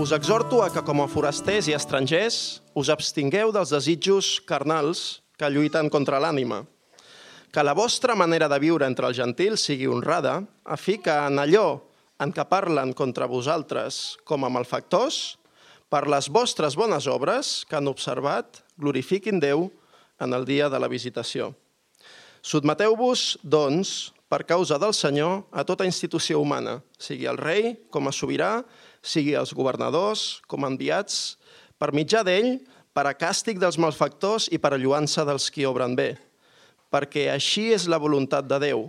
Us exhorto a que, com a forasters i estrangers, us abstingueu dels desitjos carnals que lluiten contra l'ànima. Que la vostra manera de viure entre els gentils sigui honrada, a fi que en allò en què parlen contra vosaltres com a malfactors, per les vostres bones obres que han observat, glorifiquin Déu en el dia de la visitació. Sotmeteu-vos, doncs, per causa del Senyor, a tota institució humana, sigui el rei com a sobirà, sigui els governadors com enviats, per mitjà d'ell, per a càstig dels malfactors i per a lluança dels qui obren bé. Perquè així és la voluntat de Déu,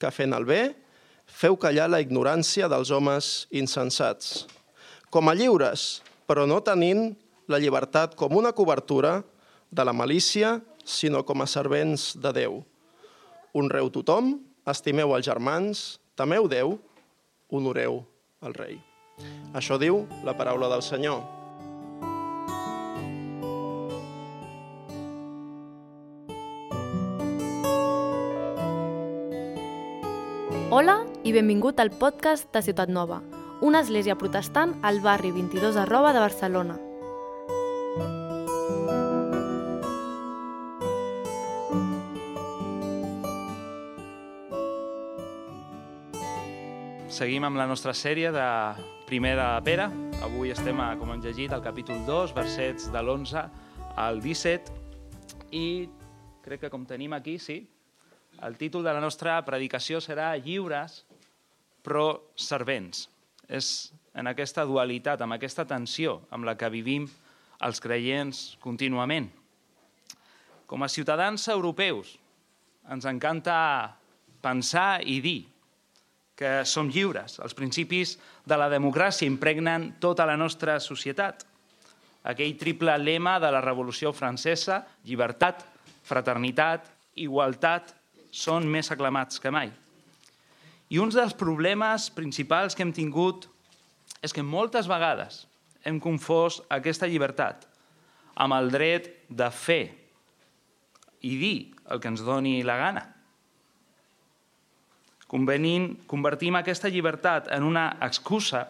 que fent el bé, feu callar la ignorància dels homes insensats. Com a lliures, però no tenint la llibertat com una cobertura de la malícia, sinó com a servents de Déu. Honreu tothom, estimeu els germans, temeu Déu, honoreu el rei. Això diu la paraula del Senyor. Hola i benvingut al podcast de Ciutat Nova, una església protestant al barri 22 arroba de Barcelona. Seguim amb la nostra sèrie de primer de Pere. Avui estem, a, com hem llegit, al capítol 2, versets de l'11 al 17. I crec que com tenim aquí, sí, el títol de la nostra predicació serà Lliures però servents. És en aquesta dualitat, amb aquesta tensió amb la que vivim els creients contínuament. Com a ciutadans europeus ens encanta pensar i dir que som lliures. Els principis de la democràcia impregnen tota la nostra societat. Aquell triple lema de la Revolució Francesa, llibertat, fraternitat, igualtat, són més aclamats que mai. I un dels problemes principals que hem tingut és que moltes vegades hem confós aquesta llibertat amb el dret de fer i dir el que ens doni la gana. Convenint, convertim aquesta llibertat en una excusa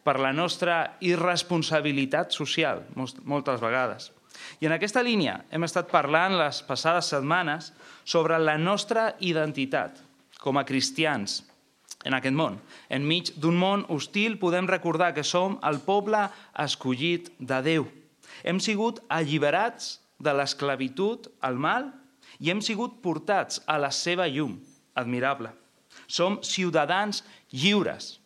per la nostra irresponsabilitat social, moltes vegades. I en aquesta línia hem estat parlant les passades setmanes sobre la nostra identitat com a cristians en aquest món. Enmig d'un món hostil podem recordar que som el poble escollit de Déu. Hem sigut alliberats de l'esclavitud al mal i hem sigut portats a la seva llum admirable. Som ciutadans lliures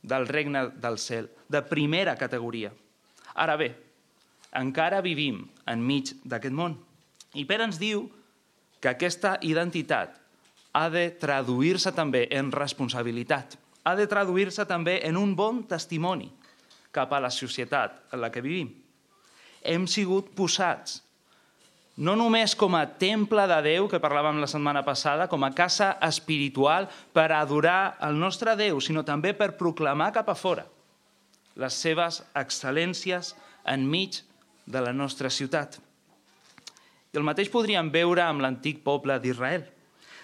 del regne del cel, de primera categoria. Ara bé, encara vivim enmig d'aquest món. I Pere ens diu que aquesta identitat ha de traduir-se també en responsabilitat, ha de traduir-se també en un bon testimoni cap a la societat en la que vivim. Hem sigut posats no només com a temple de Déu, que parlàvem la setmana passada, com a casa espiritual per adorar el nostre Déu, sinó també per proclamar cap a fora les seves excel·lències enmig de la nostra ciutat. I el mateix podríem veure amb l'antic poble d'Israel.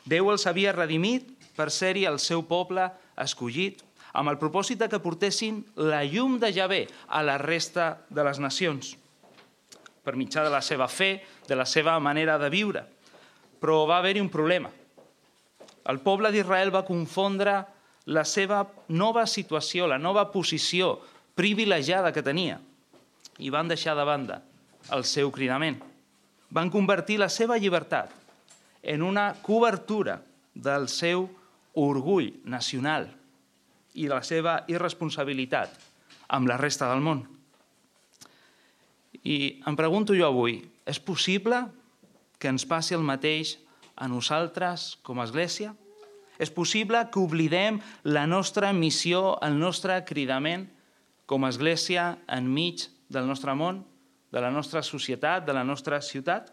Déu els havia redimit per ser-hi el seu poble escollit, amb el propòsit de que portessin la llum de Javé a la resta de les nacions per mitjà de la seva fe, de la seva manera de viure. Però va haver-hi un problema. El poble d'Israel va confondre la seva nova situació, la nova posició privilegiada que tenia, i van deixar de banda el seu cridament. Van convertir la seva llibertat en una cobertura del seu orgull nacional i la seva irresponsabilitat amb la resta del món. I em pregunto jo avui, és possible que ens passi el mateix a nosaltres com a Església? És possible que oblidem la nostra missió, el nostre cridament com a Església enmig del nostre món, de la nostra societat, de la nostra ciutat?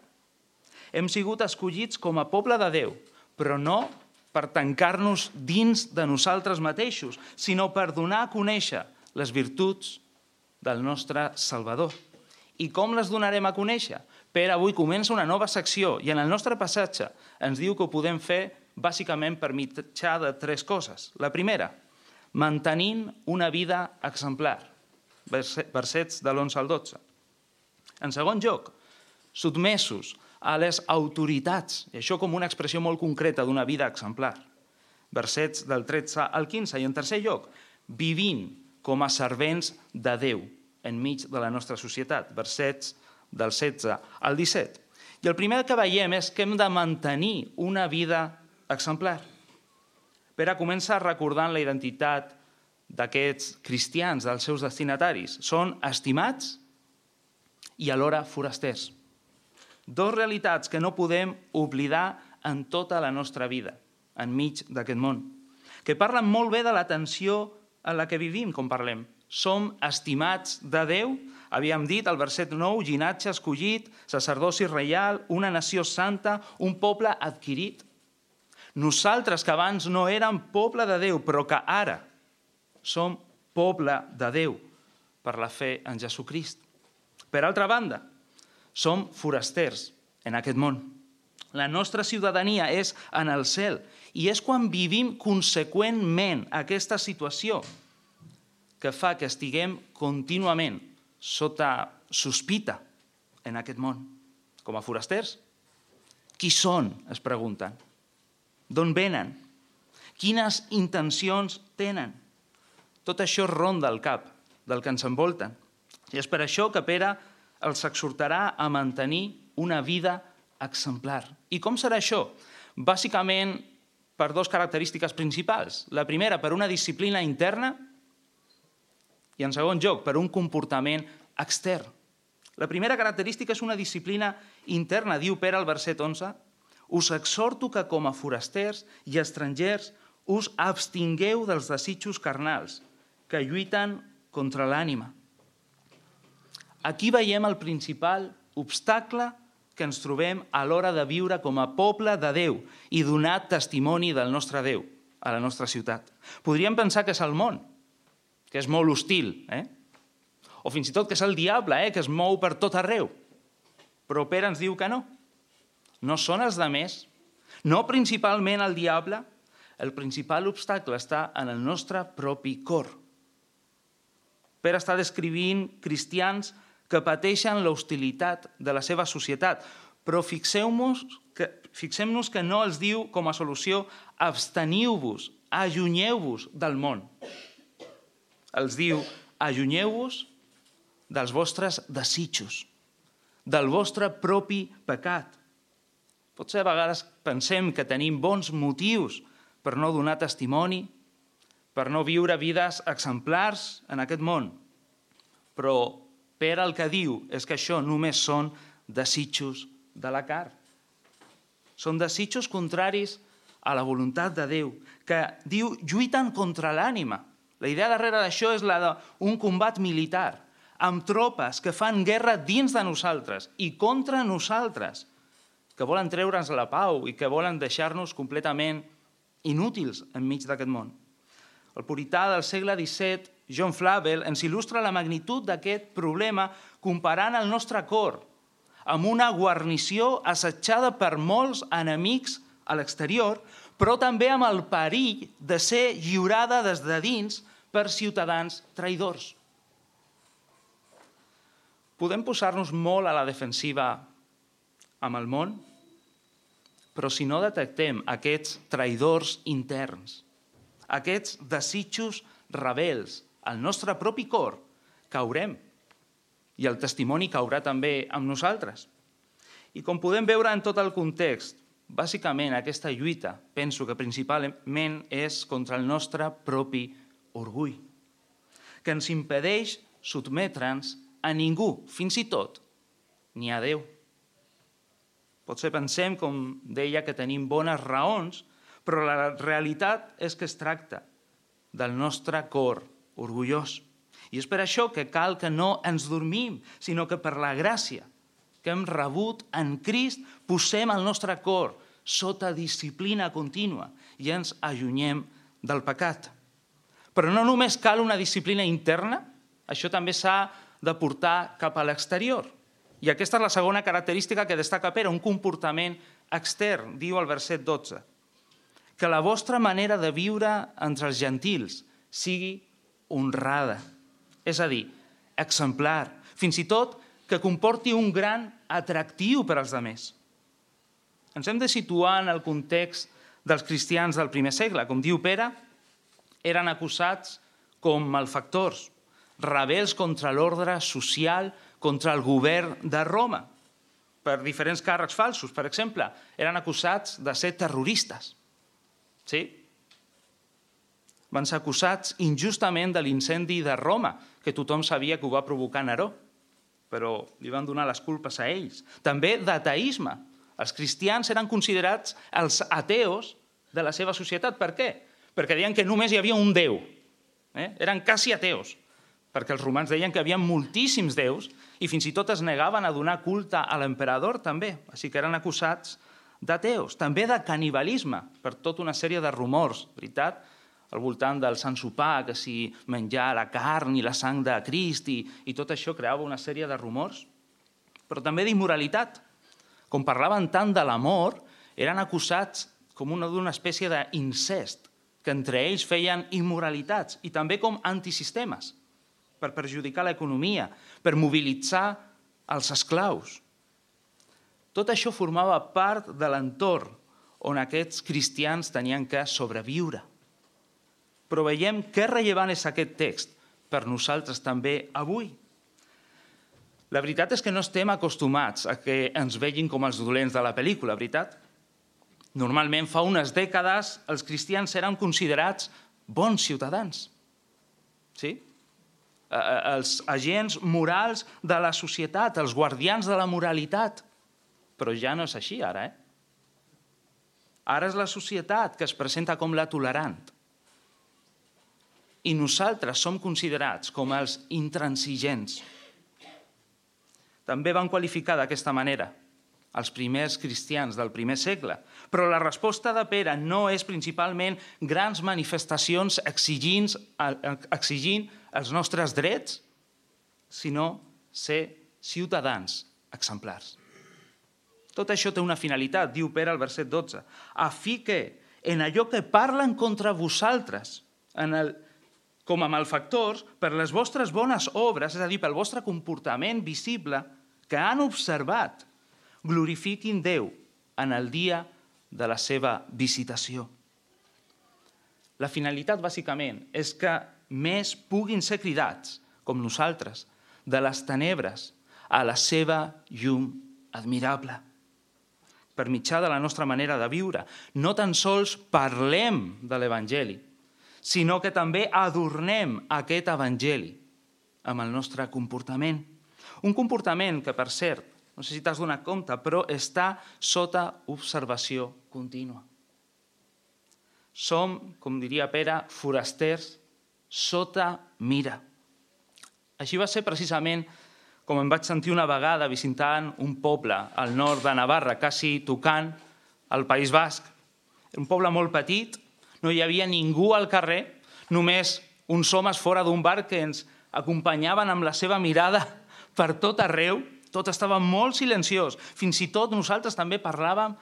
Hem sigut escollits com a poble de Déu, però no per tancar-nos dins de nosaltres mateixos, sinó per donar a conèixer les virtuts del nostre Salvador. I com les donarem a conèixer? Pere avui comença una nova secció i en el nostre passatge ens diu que ho podem fer bàsicament per mitjà de tres coses. La primera, mantenint una vida exemplar. versets de l'11 al 12. En segon lloc, sotmesos a les autoritats, i això com una expressió molt concreta d'una vida exemplar. Versets del 13 al 15. I en tercer lloc, vivint com a servents de Déu enmig de la nostra societat. Versets del 16 al 17. I el primer que veiem és que hem de mantenir una vida exemplar. Pere comença recordant la identitat d'aquests cristians, dels seus destinataris. Són estimats i alhora forasters. Dos realitats que no podem oblidar en tota la nostra vida, enmig d'aquest món, que parlen molt bé de la tensió en la que vivim, com parlem. Som estimats de Déu, havíem dit al verset 9, llinatge escollit, sacerdoci reial, una nació santa, un poble adquirit. Nosaltres, que abans no érem poble de Déu, però que ara som poble de Déu per la fe en Jesucrist. Per altra banda, som forasters en aquest món. La nostra ciutadania és en el cel i és quan vivim conseqüentment aquesta situació que fa que estiguem contínuament sota sospita en aquest món. Com a forasters, qui són, es pregunten. D'on venen? Quines intencions tenen? Tot això ronda el cap del que ens envolten. I és per això que Pere els exhortarà a mantenir una vida exemplar. I com serà això? Bàsicament per dues característiques principals. La primera, per una disciplina interna i, en segon lloc, per un comportament extern. La primera característica és una disciplina interna, diu Pere al verset 11. Us exhorto que com a forasters i estrangers us abstingueu dels desitjos carnals que lluiten contra l'ànima. Aquí veiem el principal obstacle que ens trobem a l'hora de viure com a poble de Déu i donar testimoni del nostre Déu a la nostra ciutat. Podríem pensar que és el món, que és molt hostil, eh? o fins i tot que és el diable, eh? que es mou per tot arreu. Però Pere ens diu que no. No són els de més, no principalment el diable, el principal obstacle està en el nostre propi cor. Pere està descrivint cristians que pateixen l'hostilitat de la seva societat, però fixeu-nos que, fixem que no els diu com a solució absteniu-vos, allunyeu-vos del món els diu, allunyeu-vos dels vostres desitjos, del vostre propi pecat. Potser a vegades pensem que tenim bons motius per no donar testimoni, per no viure vides exemplars en aquest món. Però Pere el que diu és que això només són desitjos de la carn. Són desitjos contraris a la voluntat de Déu, que diu lluiten contra l'ànima. La idea darrere d'això és la d'un combat militar, amb tropes que fan guerra dins de nosaltres i contra nosaltres, que volen treure'ns la pau i que volen deixar-nos completament inútils enmig d'aquest món. El purità del segle XVII, John Flavel, ens il·lustra la magnitud d'aquest problema comparant el nostre cor amb una guarnició assetjada per molts enemics a l'exterior, però també amb el perill de ser lliurada des de dins per ciutadans traïdors. Podem posar-nos molt a la defensiva amb el món, però si no detectem aquests traïdors interns, aquests desitjos rebels al nostre propi cor, caurem. I el testimoni caurà també amb nosaltres. I com podem veure en tot el context, bàsicament aquesta lluita, penso que principalment és contra el nostre propi orgull, que ens impedeix sotmetre'ns a ningú, fins i tot, ni a Déu. Potser pensem, com deia, que tenim bones raons, però la realitat és que es tracta del nostre cor orgullós. I és per això que cal que no ens dormim, sinó que per la gràcia que hem rebut en Crist posem el nostre cor sota disciplina contínua i ens allunyem del pecat. Però no només cal una disciplina interna, això també s'ha de portar cap a l'exterior. I aquesta és la segona característica que destaca Pere, un comportament extern, diu el verset 12. Que la vostra manera de viure entre els gentils sigui honrada. És a dir, exemplar, fins i tot que comporti un gran atractiu per als demés. Ens hem de situar en el context dels cristians del primer segle. Com diu Pere, eren acusats com malfactors, rebels contra l'ordre social, contra el govern de Roma, per diferents càrrecs falsos. Per exemple, eren acusats de ser terroristes. Sí? Van ser acusats injustament de l'incendi de Roma, que tothom sabia que ho va provocar Neró, però li van donar les culpes a ells. També d'ateisme. Els cristians eren considerats els ateos de la seva societat. Per què? Perquè deien que només hi havia un Déu. Eh? Eren quasi ateos, perquè els romans deien que hi havia moltíssims déus i fins i tot es negaven a donar culte a l'emperador també. Així que eren acusats d'ateos. També de canibalisme, per tota una sèrie de rumors, veritat? al voltant del Sant Sopar, que si menjar la carn i la sang de Crist, i, i tot això creava una sèrie de rumors, però també d'immoralitat. Com parlaven tant de l'amor, eren acusats com una d'una espècie d'incest, que entre ells feien immoralitats, i també com antisistemes, per perjudicar l'economia, per mobilitzar els esclaus. Tot això formava part de l'entorn on aquests cristians tenien que sobreviure. Però veiem què rellevant és aquest text per nosaltres també avui. La veritat és que no estem acostumats a que ens vegin com els dolents de la pel·lícula, veritat? Normalment, fa unes dècades, els cristians eren considerats bons ciutadans. Sí? Els agents morals de la societat, els guardians de la moralitat. Però ja no és així, ara, eh? Ara és la societat que es presenta com la tolerant. I nosaltres som considerats com els intransigents. També van qualificar d'aquesta manera els primers cristians del primer segle. Però la resposta de Pere no és principalment grans manifestacions exigint, exigint els nostres drets, sinó ser ciutadans exemplars. Tot això té una finalitat, diu Pere al verset 12, a fi que en allò que parlen contra vosaltres, en el, com a malfactors, per les vostres bones obres, és a dir, pel vostre comportament visible, que han observat glorifiquin Déu en el dia de la seva visitació. La finalitat, bàsicament, és que més puguin ser cridats, com nosaltres, de les tenebres a la seva llum admirable. Per mitjà de la nostra manera de viure, no tan sols parlem de l'Evangeli, sinó que també adornem aquest Evangeli amb el nostre comportament. Un comportament que, per cert, no sé si t'has donat compte, però està sota observació contínua. Som, com diria Pere, forasters sota mira. Així va ser precisament com em vaig sentir una vegada visitant un poble al nord de Navarra, quasi tocant al País Basc. Un poble molt petit, no hi havia ningú al carrer, només uns homes fora d'un bar que ens acompanyaven amb la seva mirada per tot arreu, tot estava molt silenciós. Fins i tot nosaltres també parlàvem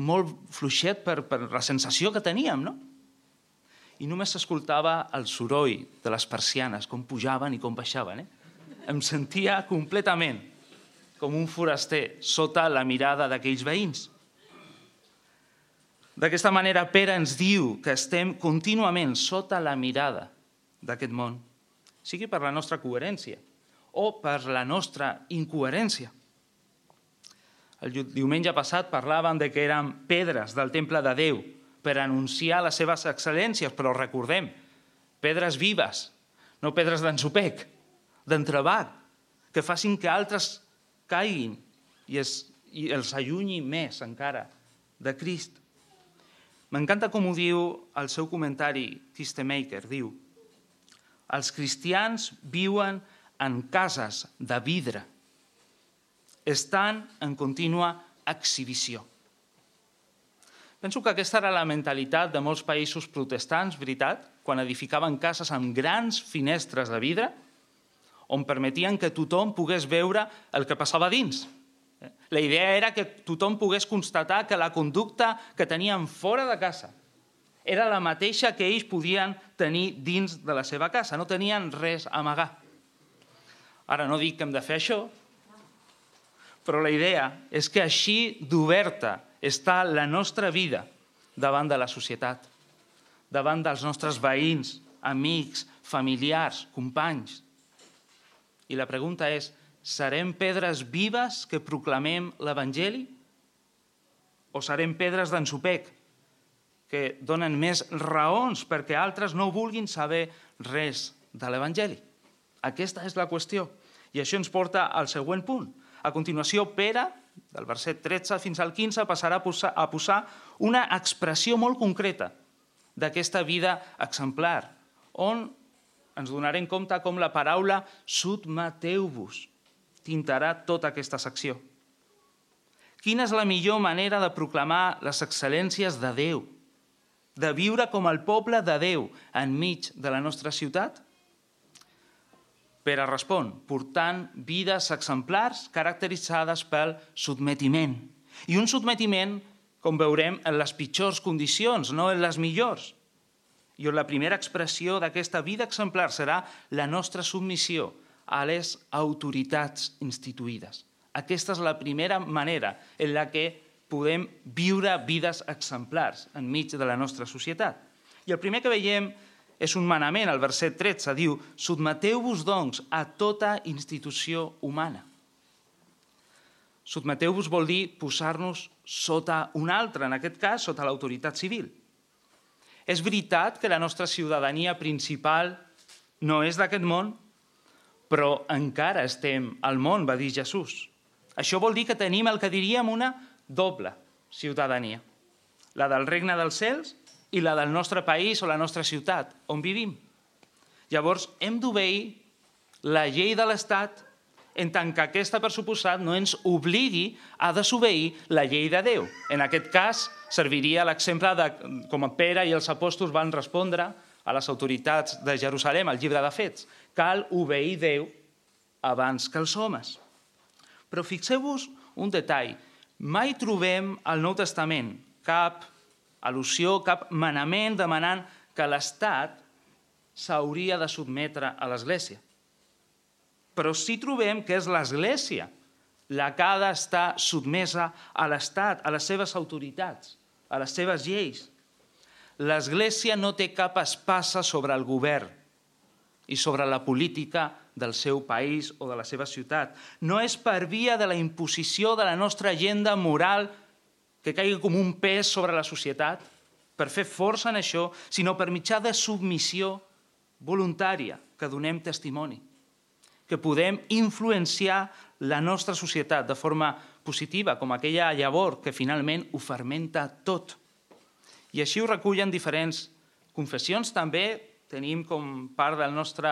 molt fluixet per, per la sensació que teníem, no? I només s'escoltava el soroll de les persianes, com pujaven i com baixaven. Eh? Em sentia completament com un foraster sota la mirada d'aquells veïns. D'aquesta manera, Pere ens diu que estem contínuament sota la mirada d'aquest món, sigui per la nostra coherència, o per la nostra incoherència. El diumenge passat parlàvem de que eren pedres del temple de Déu per anunciar les seves excel·lències, però recordem, pedres vives, no pedres d'ensopec, d'entrebat, que facin que altres caiguin i, es, i els allunyi més encara de Crist. M'encanta com ho diu el seu comentari, Tistemaker, diu els cristians viuen en cases de vidre estan en contínua exhibició. Penso que aquesta era la mentalitat de molts països protestants, veritat, quan edificaven cases amb grans finestres de vidre, on permetien que tothom pogués veure el que passava dins. La idea era que tothom pogués constatar que la conducta que tenien fora de casa era la mateixa que ells podien tenir dins de la seva casa, no tenien res a amagar. Ara no dic que hem de fer això, però la idea és que així d'oberta està la nostra vida davant de la societat, davant dels nostres veïns, amics, familiars, companys. I la pregunta és, serem pedres vives que proclamem l'Evangeli? O serem pedres d'ensopec que donen més raons perquè altres no vulguin saber res de l'Evangeli? Aquesta és la qüestió. I això ens porta al següent punt. A continuació, Pere, del verset 13 fins al 15, passarà a posar, a posar una expressió molt concreta d'aquesta vida exemplar, on ens donarem compte com la paraula sotmeteu-vos tintarà tota aquesta secció. Quina és la millor manera de proclamar les excel·lències de Déu, de viure com el poble de Déu enmig de la nostra ciutat? Pere respon, portant vides exemplars caracteritzades pel sotmetiment. I un sotmetiment, com veurem, en les pitjors condicions, no en les millors. I on la primera expressió d'aquesta vida exemplar serà la nostra submissió a les autoritats instituïdes. Aquesta és la primera manera en la que podem viure vides exemplars enmig de la nostra societat. I el primer que veiem és un manament, el verset 13 diu «Sotmeteu-vos, doncs, a tota institució humana». Sotmeteu-vos vol dir posar-nos sota un altre, en aquest cas, sota l'autoritat civil. És veritat que la nostra ciutadania principal no és d'aquest món, però encara estem al món, va dir Jesús. Això vol dir que tenim el que diríem una doble ciutadania. La del regne dels cels i la del nostre país o la nostra ciutat, on vivim. Llavors, hem d'obeir la llei de l'Estat en tant que aquesta, per suposat, no ens obligui a desobeir la llei de Déu. En aquest cas, serviria l'exemple de com Pere i els apòstols van respondre a les autoritats de Jerusalem, al llibre de Fets. Cal obeir Déu abans que els homes. Però fixeu-vos un detall. Mai trobem al Nou Testament cap al·lusió, cap manament demanant que l'Estat s'hauria de sotmetre a l'Església. Però sí trobem que és l'Església la que ha d'estar sotmesa a l'Estat, a les seves autoritats, a les seves lleis. L'Església no té cap espasa sobre el govern i sobre la política del seu país o de la seva ciutat. No és per via de la imposició de la nostra agenda moral que caigui com un pes sobre la societat, per fer força en això, sinó per mitjà de submissió voluntària que donem testimoni, que podem influenciar la nostra societat de forma positiva, com aquella llavor que finalment ho fermenta tot. I així ho recullen diferents confessions. També tenim com part del nostre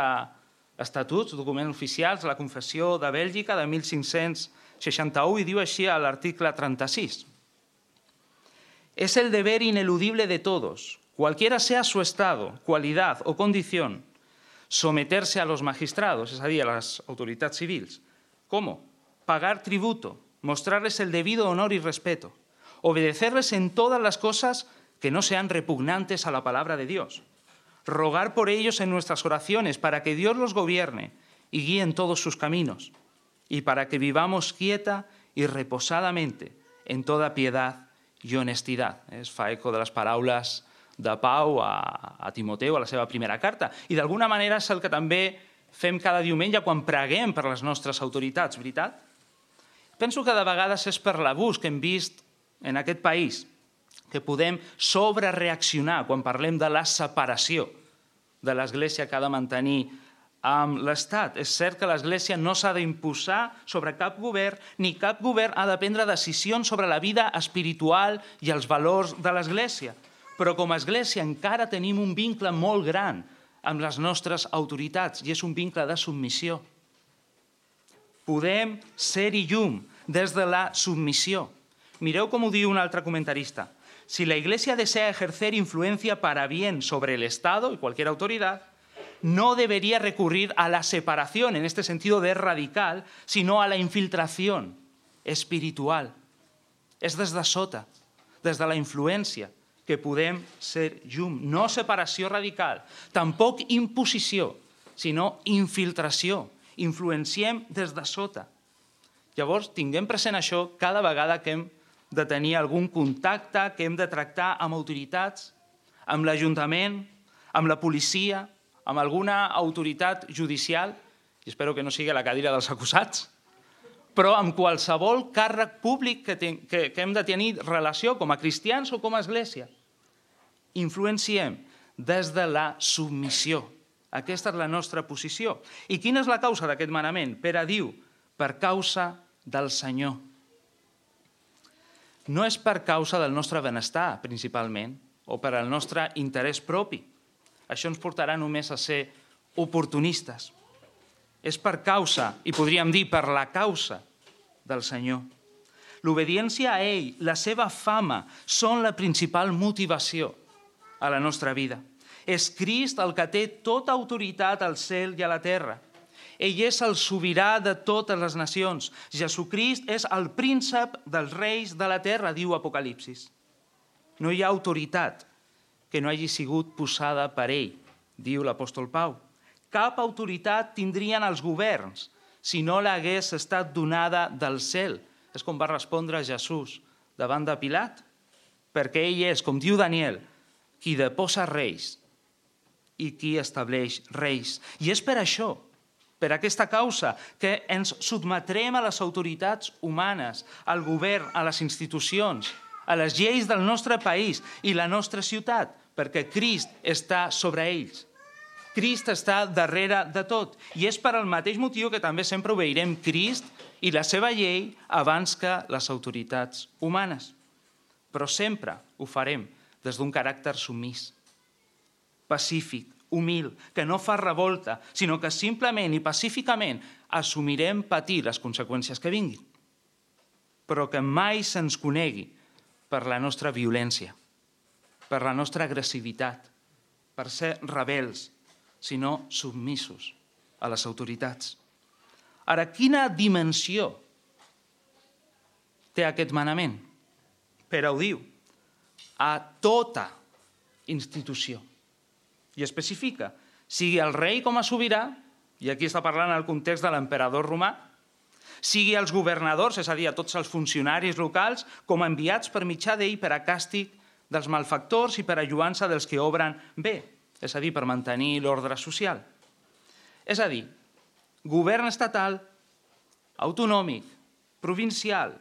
estatut, documents oficials, la Confessió de Bèlgica de 1561 i diu així a l'article 36. Es el deber ineludible de todos, cualquiera sea su estado, cualidad o condición, someterse a los magistrados, es decir, a las autoridades civiles. ¿Cómo? Pagar tributo, mostrarles el debido honor y respeto, obedecerles en todas las cosas que no sean repugnantes a la palabra de Dios, rogar por ellos en nuestras oraciones para que Dios los gobierne y guíe en todos sus caminos, y para que vivamos quieta y reposadamente en toda piedad i honestitat. Es fa eco de les paraules de Pau a, a Timoteu, a la seva primera carta. I d'alguna manera és el que també fem cada diumenge quan preguem per les nostres autoritats, veritat? Penso que de vegades és per l'abús que hem vist en aquest país, que podem sobrereaccionar quan parlem de la separació de l'Església que ha de mantenir amb l'Estat. És cert que l'Església no s'ha d'imposar sobre cap govern, ni cap govern ha de prendre decisions sobre la vida espiritual i els valors de l'Església. Però com a Església encara tenim un vincle molt gran amb les nostres autoritats i és un vincle de submissió. Podem ser-hi llum des de la submissió. Mireu com ho diu un altre comentarista. Si la Iglesia desea ejercer influencia para bien sobre el Estado y cualquier autoridad, no debería recurrir a la separación en este sentido de radical, sino a la infiltración espiritual. És des de sota, des de la influència, que podem ser llum. No separació radical, tampoc imposició, sinó infiltració. influenciem des de sota. Llavors, tinguem present això cada vegada que hem de tenir algun contacte, que hem de tractar amb autoritats, amb l'Ajuntament, amb la policia, amb alguna autoritat judicial, i espero que no sigui la cadira dels acusats, però amb qualsevol càrrec públic que, ten, que, que hem de tenir relació com a cristians o com a església. Influenciem des de la submissió. Aquesta és la nostra posició. I quina és la causa d'aquest manament? Pere diu, per causa del Senyor. No és per causa del nostre benestar, principalment, o per al nostre interès propi. Això ens portarà només a ser oportunistes és per causa, i podríem dir per la causa del Senyor. L'obediència a ell, la seva fama, són la principal motivació a la nostra vida. És Crist el que té tota autoritat al cel i a la terra. Ell és el sobirà de totes les nacions. Jesucrist és el príncep dels reis de la terra, diu Apocalipsis. No hi ha autoritat que no hagi sigut posada per ell, diu l'apòstol Pau. Cap autoritat tindrien els governs si no l'hagués estat donada del cel. És com va respondre Jesús davant de Pilat, perquè ell és, com diu Daniel, qui deposa reis i qui estableix reis. I és per això, per aquesta causa, que ens sotmetrem a les autoritats humanes, al govern, a les institucions, a les lleis del nostre país i la nostra ciutat, perquè Crist està sobre ells. Crist està darrere de tot. I és per al mateix motiu que també sempre obeirem Crist i la seva llei abans que les autoritats humanes. Però sempre ho farem des d'un caràcter sumís, pacífic, humil, que no fa revolta, sinó que simplement i pacíficament assumirem patir les conseqüències que vinguin, però que mai se'ns conegui per la nostra violència, per la nostra agressivitat, per ser rebels, sinó submissos a les autoritats. Ara, quina dimensió té aquest manament? Pere ho diu, a tota institució. I especifica, sigui el rei com a sobirà, i aquí està parlant el context de l'emperador romà, sigui els governadors, és a dir, a tots els funcionaris locals, com a enviats per mitjà d'ell per a càstig dels malfactors i per a dels que obren bé és a dir, per mantenir l'ordre social. És a dir, govern estatal, autonòmic, provincial,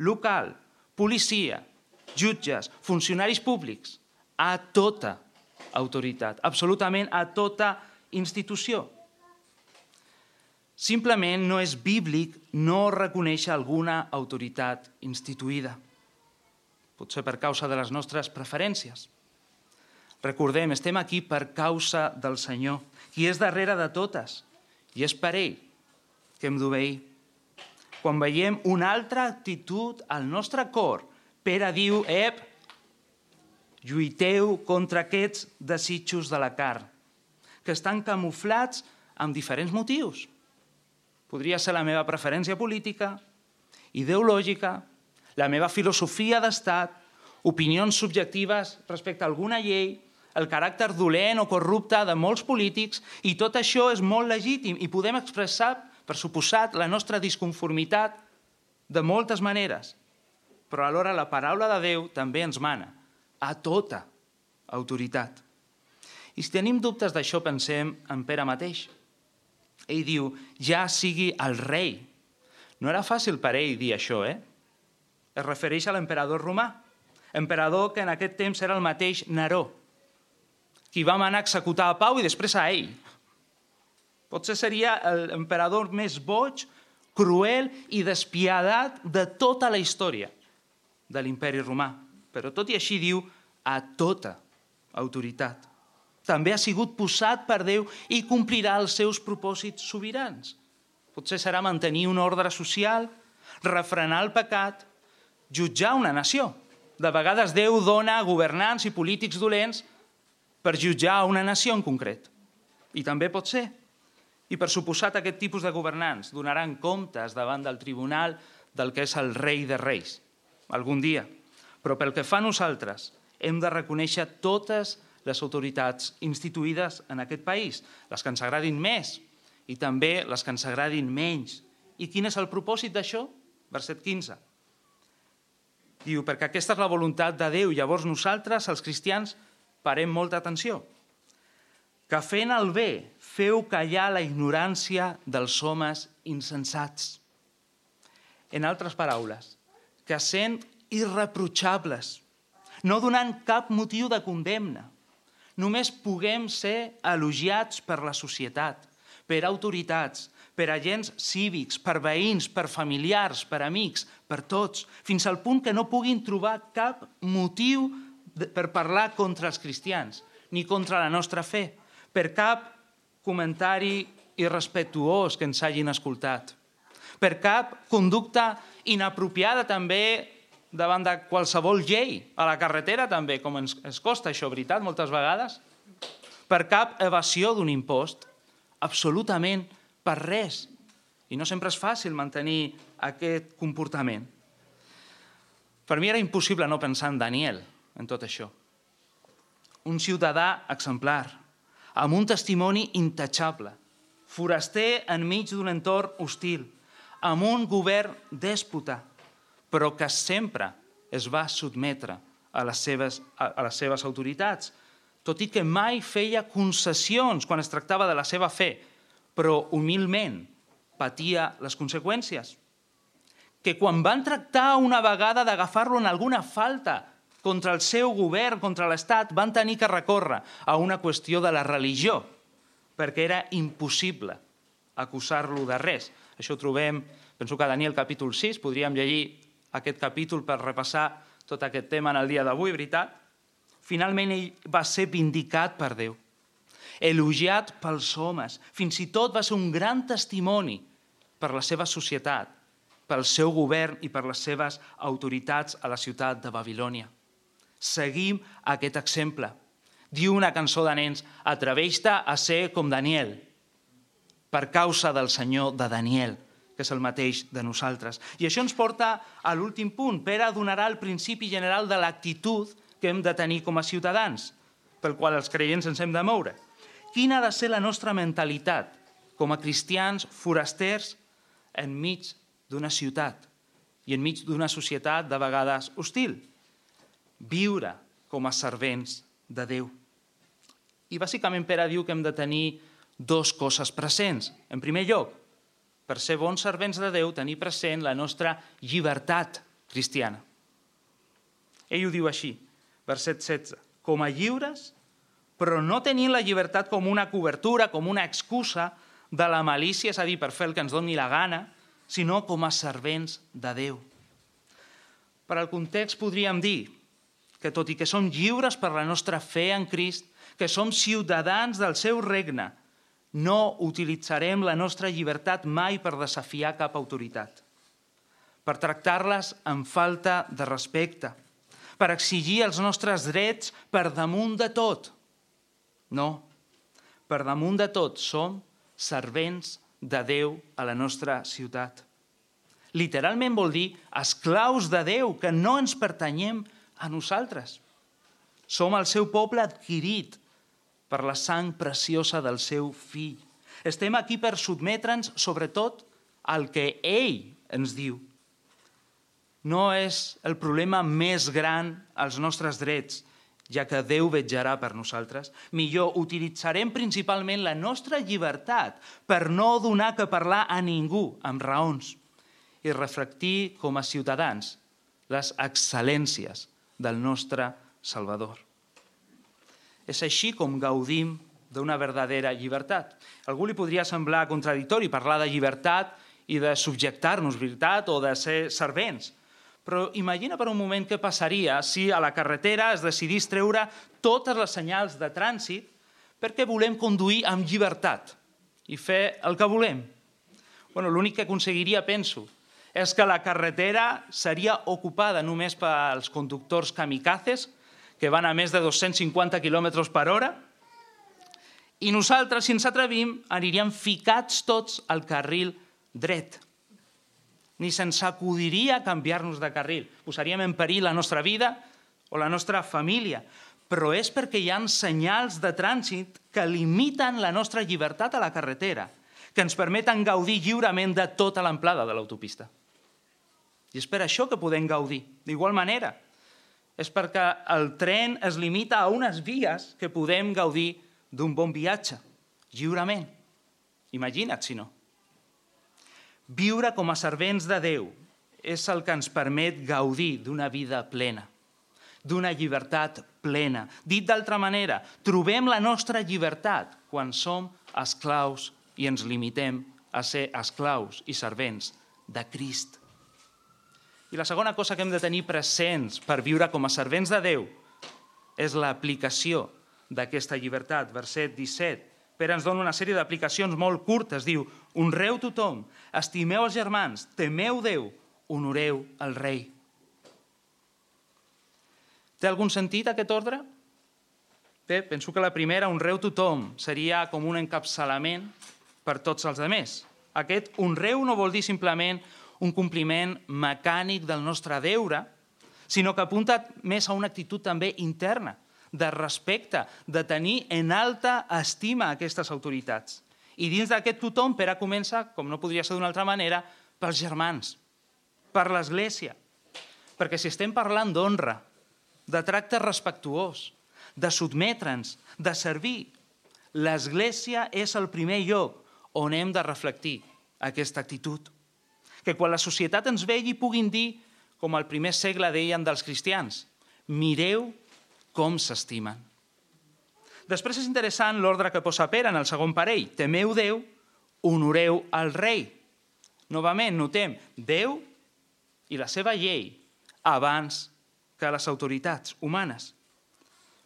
local, policia, jutges, funcionaris públics, a tota autoritat, absolutament a tota institució. Simplement no és bíblic no reconèixer alguna autoritat instituïda. Potser per causa de les nostres preferències. Recordem, estem aquí per causa del Senyor, qui és darrere de totes, i és per ell que hem d'obeir. Quan veiem una altra actitud al nostre cor, Pere diu, ep, lluiteu contra aquests desitjos de la carn, que estan camuflats amb diferents motius. Podria ser la meva preferència política, ideològica, la meva filosofia d'estat, opinions subjectives respecte a alguna llei, el caràcter dolent o corrupte de molts polítics i tot això és molt legítim i podem expressar, per suposat, la nostra disconformitat de moltes maneres. Però alhora la paraula de Déu també ens mana a tota autoritat. I si tenim dubtes d'això, pensem en Pere mateix. Ell diu, ja sigui el rei. No era fàcil per ell dir això, eh? Es refereix a l'emperador romà, emperador que en aquest temps era el mateix Neró, qui va manar executar a Pau i després a ell. Potser seria l'emperador més boig, cruel i despiadat de tota la història de l'imperi romà. Però tot i així diu a tota autoritat. També ha sigut posat per Déu i complirà els seus propòsits sobirans. Potser serà mantenir un ordre social, refrenar el pecat, jutjar una nació. De vegades Déu dona governants i polítics dolents per jutjar una nació en concret. I també pot ser. I per suposat aquest tipus de governants donaran comptes davant del tribunal del que és el rei de reis, algun dia. Però pel que fa a nosaltres, hem de reconèixer totes les autoritats instituïdes en aquest país, les que ens agradin més i també les que ens agradin menys. I quin és el propòsit d'això? Verset 15. Diu, perquè aquesta és la voluntat de Déu. Llavors nosaltres, els cristians, parem molta atenció. Que fent el bé feu callar la ignorància dels homes insensats. En altres paraules, que sent irreprotxables, no donant cap motiu de condemna, només puguem ser elogiats per la societat, per autoritats, per agents cívics, per veïns, per familiars, per amics, per tots, fins al punt que no puguin trobar cap motiu per parlar contra els cristians, ni contra la nostra fe, per cap comentari irrespectuós que ens hagin escoltat, per cap conducta inapropiada també davant de qualsevol llei, a la carretera també, com ens, ens costa això, veritat, moltes vegades, per cap evasió d'un impost, absolutament per res. I no sempre és fàcil mantenir aquest comportament. Per mi era impossible no pensar en Daniel, en tot això. Un ciutadà exemplar, amb un testimoni intachable, foraster enmig d'un entorn hostil, amb un govern dèspota, però que sempre es va sotmetre a les seves, a les seves autoritats, tot i que mai feia concessions quan es tractava de la seva fe, però humilment patia les conseqüències. Que quan van tractar una vegada d'agafar-lo en alguna falta contra el seu govern, contra l'Estat, van tenir que recórrer a una qüestió de la religió, perquè era impossible acusar-lo de res. Això ho trobem, penso que a Daniel capítol 6, podríem llegir aquest capítol per repassar tot aquest tema en el dia d'avui, veritat? Finalment ell va ser vindicat per Déu, elogiat pels homes, fins i tot va ser un gran testimoni per la seva societat, pel seu govern i per les seves autoritats a la ciutat de Babilònia. Seguim aquest exemple. Diu una cançó de nens, atreveix-te a ser com Daniel, per causa del Senyor de Daniel, que és el mateix de nosaltres. I això ens porta a l'últim punt. Pere donarà el principi general de l'actitud que hem de tenir com a ciutadans, pel qual els creients ens hem de moure. Quina ha de ser la nostra mentalitat com a cristians forasters enmig d'una ciutat i enmig d'una societat de vegades hostil? Viure com a servents de Déu. I bàsicament Pere diu que hem de tenir dos coses presents. En primer lloc, per ser bons servents de Déu, tenir present la nostra llibertat cristiana. Ell ho diu així, verset 16. Com a lliures, però no tenint la llibertat com una cobertura, com una excusa de la malícia, és a dir, per fer el que ens doni la gana, sinó com a servents de Déu. Per al context podríem dir que tot i que som lliures per la nostra fe en Crist, que som ciutadans del seu regne, no utilitzarem la nostra llibertat mai per desafiar cap autoritat, per tractar-les amb falta de respecte, per exigir els nostres drets per damunt de tot. No, per damunt de tot som servents de Déu a la nostra ciutat. Literalment vol dir esclaus de Déu, que no ens pertanyem a nosaltres. Som el seu poble adquirit, per la sang preciosa del seu fill. Estem aquí per sotmetre'ns, sobretot, al que ell ens diu. No és el problema més gran als nostres drets, ja que Déu vetjarà per nosaltres. Millor utilitzarem principalment la nostra llibertat per no donar que parlar a ningú amb raons i reflectir com a ciutadans les excel·lències del nostre Salvador. És així com gaudim d'una verdadera llibertat. Algú li podria semblar contradictori parlar de llibertat i de subjectar-nos, veritat, o de ser servents. Però imagina per un moment què passaria si a la carretera es decidís treure totes les senyals de trànsit perquè volem conduir amb llibertat i fer el que volem. Bueno, L'únic que aconseguiria, penso, és que la carretera seria ocupada només pels conductors kamikazes, que van a més de 250 km per hora, i nosaltres, si ens atrevim, aniríem ficats tots al carril dret. Ni se'ns acudiria canviar-nos de carril. Posaríem en perill la nostra vida o la nostra família. Però és perquè hi ha senyals de trànsit que limiten la nostra llibertat a la carretera, que ens permeten gaudir lliurement de tota l'amplada de l'autopista. I és per això que podem gaudir. D'igual manera, és perquè el tren es limita a unes vies que podem gaudir d'un bon viatge, lliurement. Imagina't si no. Viure com a servents de Déu és el que ens permet gaudir d'una vida plena, d'una llibertat plena. Dit d'altra manera, trobem la nostra llibertat quan som esclaus i ens limitem a ser esclaus i servents de Crist. I la segona cosa que hem de tenir presents per viure com a servents de Déu és l'aplicació d'aquesta llibertat. Verset 17. Pere ens dona una sèrie d'aplicacions molt curtes. Diu, honreu tothom, estimeu els germans, temeu Déu, honoreu el rei. Té algun sentit aquest ordre? Bé, penso que la primera, honreu tothom, seria com un encapçalament per tots els altres. Aquest honreu no vol dir simplement un compliment mecànic del nostre deure, sinó que apunta més a una actitud també interna, de respecte, de tenir en alta estima aquestes autoritats. I dins d'aquest tothom, Pere comença, com no podria ser d'una altra manera, pels germans, per l'Església. Perquè si estem parlant d'honra, de tracte respectuós, de sotmetre'ns, de servir, l'Església és el primer lloc on hem de reflectir aquesta actitud que quan la societat ens vegi puguin dir, com al primer segle deien dels cristians, mireu com s'estimen. Després és interessant l'ordre que posa Pere en el segon parell. Temeu Déu, honoreu el rei. Novament, notem Déu i la seva llei abans que les autoritats humanes.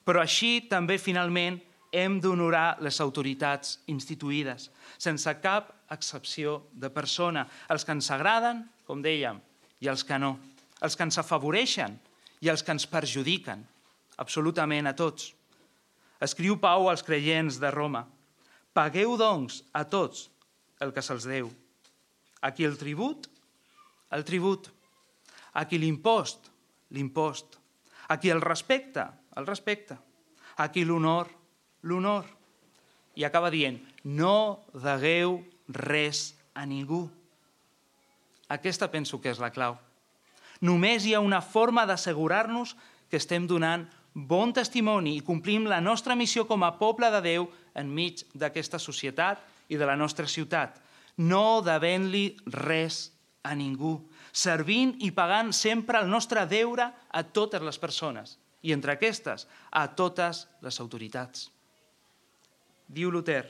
Però així també, finalment, hem d'honorar les autoritats instituïdes, sense cap excepció de persona. Els que ens agraden, com dèiem, i els que no. Els que ens afavoreixen i els que ens perjudiquen. Absolutament a tots. Escriu Pau als creients de Roma. Pagueu, doncs, a tots el que se'ls deu. Aquí el tribut, el tribut. Aquí l'impost, l'impost. Aquí el respecte, el respecte. Aquí l'honor, l'honor. I acaba dient, no degueu res a ningú. Aquesta penso que és la clau. Només hi ha una forma d'assegurar-nos que estem donant bon testimoni i complim la nostra missió com a poble de Déu enmig d'aquesta societat i de la nostra ciutat. No devent-li res a ningú, servint i pagant sempre el nostre deure a totes les persones i entre aquestes a totes les autoritats. Diu Luther,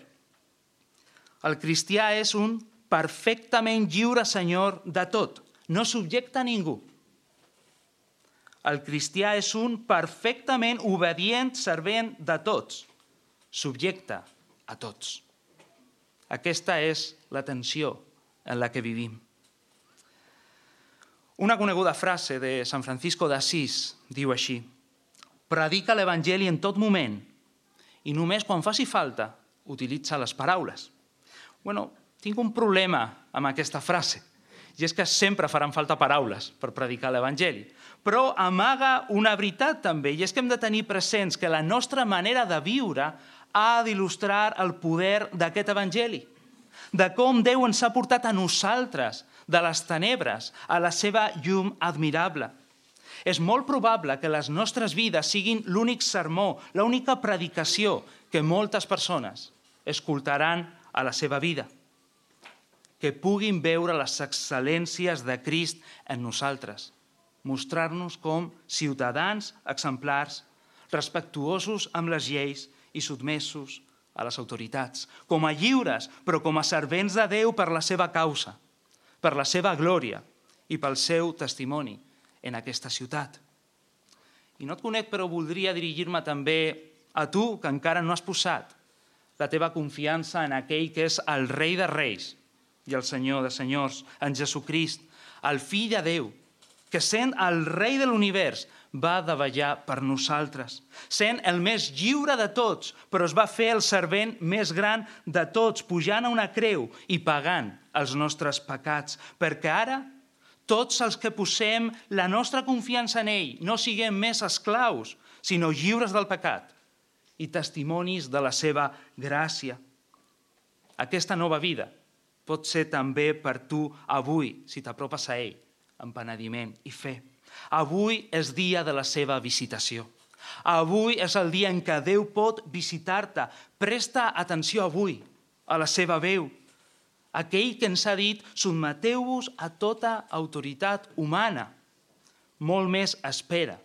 el cristià és un perfectament lliure senyor de tot, no subjecta a ningú. El cristià és un perfectament obedient servent de tots, subjecte a tots. Aquesta és la tensió en la que vivim. Una coneguda frase de Sant Francisco d'Assís diu així Predica l'Evangeli en tot moment i només quan faci falta utilitza les paraules. Bueno, tinc un problema amb aquesta frase, i és que sempre faran falta paraules per predicar l'Evangeli. Però amaga una veritat també, i és que hem de tenir presents que la nostra manera de viure ha d'il·lustrar el poder d'aquest Evangeli, de com Déu ens ha portat a nosaltres de les tenebres a la seva llum admirable. És molt probable que les nostres vides siguin l'únic sermó, l'única predicació que moltes persones escoltaran a la seva vida. Que puguin veure les excel·lències de Crist en nosaltres. Mostrar-nos com ciutadans exemplars, respectuosos amb les lleis i sotmesos a les autoritats. Com a lliures, però com a servents de Déu per la seva causa, per la seva glòria i pel seu testimoni en aquesta ciutat. I no et conec, però voldria dirigir-me també a tu, que encara no has posat la teva confiança en aquell que és el rei de reis i el senyor de senyors, en Jesucrist, el fill de Déu, que sent el rei de l'univers va davallar per nosaltres, sent el més lliure de tots, però es va fer el servent més gran de tots, pujant a una creu i pagant els nostres pecats, perquè ara tots els que posem la nostra confiança en ell no siguem més esclaus, sinó lliures del pecat i testimonis de la seva gràcia. Aquesta nova vida pot ser també per tu avui, si t'apropes a ell, amb penediment i fe. Avui és dia de la seva visitació. Avui és el dia en què Déu pot visitar-te. Presta atenció avui a la seva veu. Aquell que ens ha dit, sotmeteu-vos a tota autoritat humana. Molt més espera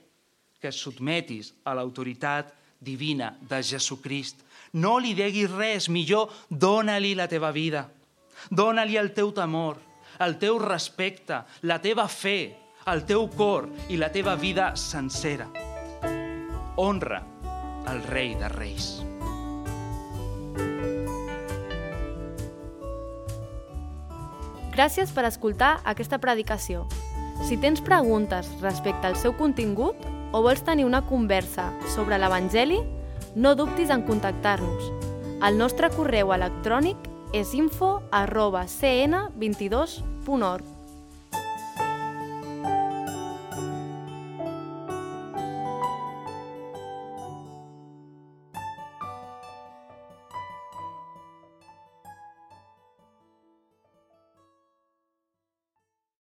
que es sotmetis a l'autoritat divina de Jesucrist. No li deguis res, millor dona-li la teva vida. Dona-li el teu temor, el teu respecte, la teva fe, el teu cor i la teva vida sencera. Honra el rei de reis. Gràcies per escoltar aquesta predicació. Si tens preguntes respecte al seu contingut o vols tenir una conversa sobre l'Evangeli, no dubtis en contactar-nos. El nostre correu electrònic és info arroba cn22.org.